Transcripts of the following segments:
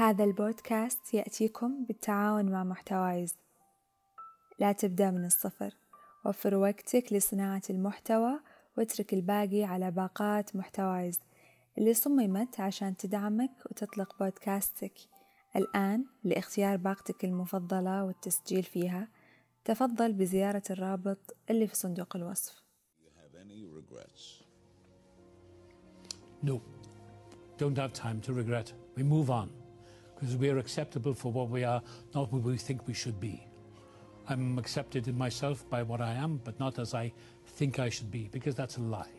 هذا البودكاست يأتيكم بالتعاون مع محتوايز. لا تبدأ من الصفر. وفر وقتك لصناعة المحتوى واترك الباقي على باقات محتوايز اللي صممت عشان تدعمك وتطلق بودكاستك. الآن لاختيار باقتك المفضلة والتسجيل فيها تفضل بزيارة الرابط اللي في صندوق الوصف. No, don't have time to regret. We move on. because we are acceptable for what we are, not what we think we should be. I'm accepted in myself by what I am, but not as I think I should be, because that's a lie.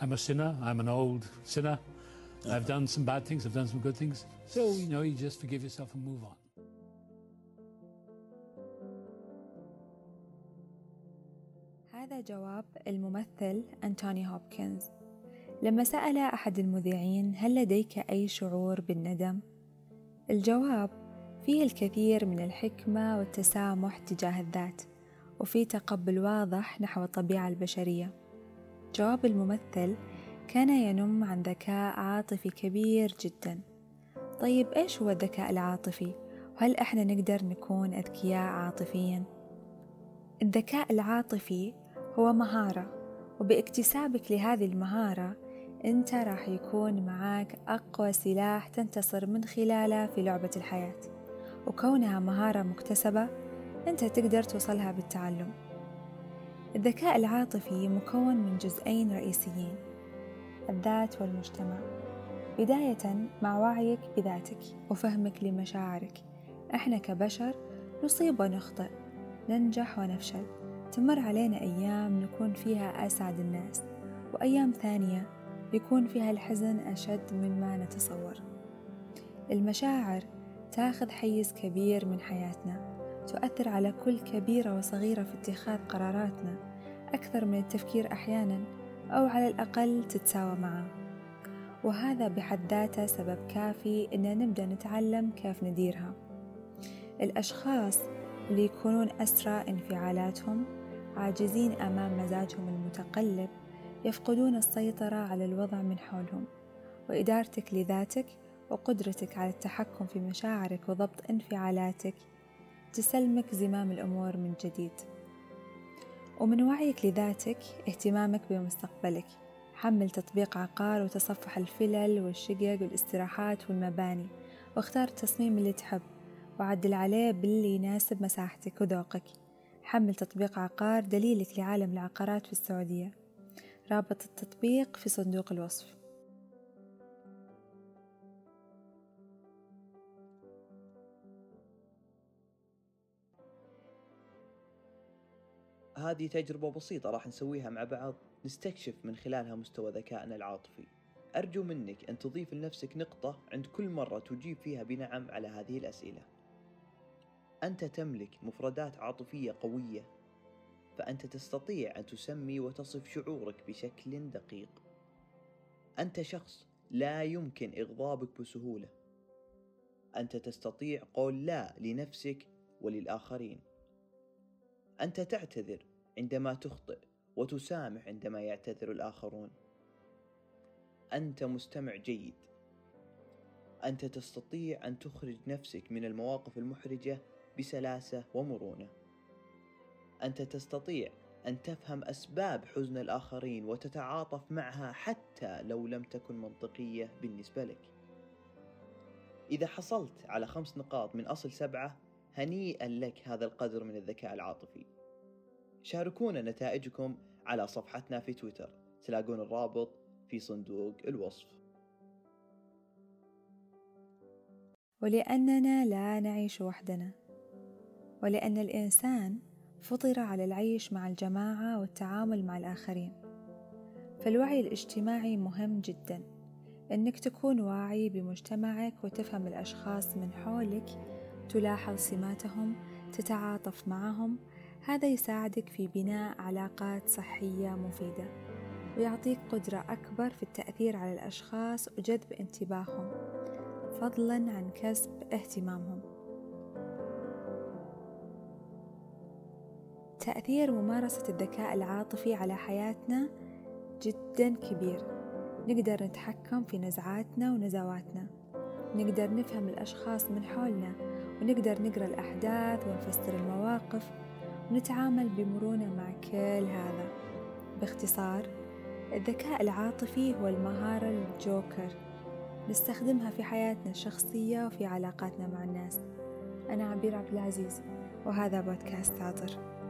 I'm a sinner. I'm an old sinner. Uh-huh. I've done some bad things. I've done some good things. So, you know, you just forgive yourself and move on. هذا جواب الممثل أنتوني هوبكنز لما سأل أحد المذيعين هل لديك أي شعور بالندم؟ الجواب فيه الكثير من الحكمة والتسامح تجاه الذات وفي تقبل واضح نحو الطبيعة البشرية جواب الممثل كان ينم عن ذكاء عاطفي كبير جدا طيب إيش هو الذكاء العاطفي؟ وهل إحنا نقدر نكون أذكياء عاطفيا؟ الذكاء العاطفي هو مهارة وباكتسابك لهذه المهارة أنت راح يكون معاك أقوى سلاح تنتصر من خلاله في لعبة الحياة. وكونها مهارة مكتسبة أنت تقدر توصلها بالتعلم. الذكاء العاطفي مكون من جزئين رئيسيين الذات والمجتمع. بداية مع وعيك بذاتك وفهمك لمشاعرك. إحنا كبشر نصيب ونخطئ ننجح ونفشل. تمر علينا أيام نكون فيها أسعد الناس. وأيام ثانية يكون فيها الحزن أشد مما نتصور. المشاعر تاخذ حيز كبير من حياتنا تؤثر على كل كبيرة وصغيرة في اتخاذ قراراتنا أكثر من التفكير أحيانا أو على الأقل تتساوى معه. وهذا بحد ذاته سبب كافي إن نبدأ نتعلم كيف نديرها. الأشخاص اللي يكونون أسرع انفعالاتهم عاجزين أمام مزاجهم المتقلب يفقدون السيطرة على الوضع من حولهم وإدارتك لذاتك وقدرتك على التحكم في مشاعرك وضبط انفعالاتك تسلمك زمام الأمور من جديد. ومن وعيك لذاتك اهتمامك بمستقبلك. حمل تطبيق عقار وتصفح الفلل والشقق والاستراحات والمباني واختار التصميم اللي تحب وعدل عليه باللي يناسب مساحتك وذوقك. حمل تطبيق عقار دليلك لعالم العقارات في السعودية. رابط التطبيق في صندوق الوصف. هذه تجربة بسيطة راح نسويها مع بعض نستكشف من خلالها مستوى ذكائنا العاطفي. أرجو منك أن تضيف لنفسك نقطة عند كل مرة تجيب فيها بنعم على هذه الأسئلة. أنت تملك مفردات عاطفية قوية فأنت تستطيع أن تسمي وتصف شعورك بشكل دقيق. أنت شخص لا يمكن إغضابك بسهولة. أنت تستطيع قول لا لنفسك وللآخرين. أنت تعتذر عندما تخطئ وتسامح عندما يعتذر الآخرون. أنت مستمع جيد. أنت تستطيع أن تخرج نفسك من المواقف المحرجة بسلاسة ومرونة. أنت تستطيع أن تفهم أسباب حزن الآخرين وتتعاطف معها حتى لو لم تكن منطقية بالنسبة لك. إذا حصلت على خمس نقاط من أصل سبعة هنيئا لك هذا القدر من الذكاء العاطفي. شاركونا نتائجكم على صفحتنا في تويتر. تلاقون الرابط في صندوق الوصف. ولأننا لا نعيش وحدنا. ولأن الإنسان فطر على العيش مع الجماعة والتعامل مع الآخرين. فالوعي الاجتماعي مهم جدا إنك تكون واعي بمجتمعك وتفهم الأشخاص من حولك تلاحظ سماتهم تتعاطف معهم. هذا يساعدك في بناء علاقات صحية مفيدة ويعطيك قدرة أكبر في التأثير على الأشخاص وجذب انتباههم فضلا عن كسب اهتمامهم. تأثير ممارسة الذكاء العاطفي على حياتنا جدا كبير. نقدر نتحكم في نزعاتنا ونزواتنا. نقدر نفهم الأشخاص من حولنا. ونقدر نقرأ الأحداث ونفسر المواقف. ونتعامل بمرونة مع كل هذا. باختصار الذكاء العاطفي هو المهارة الجوكر. نستخدمها في حياتنا الشخصية وفي علاقاتنا مع الناس. أنا عبير عبد العزيز وهذا بودكاست عطر.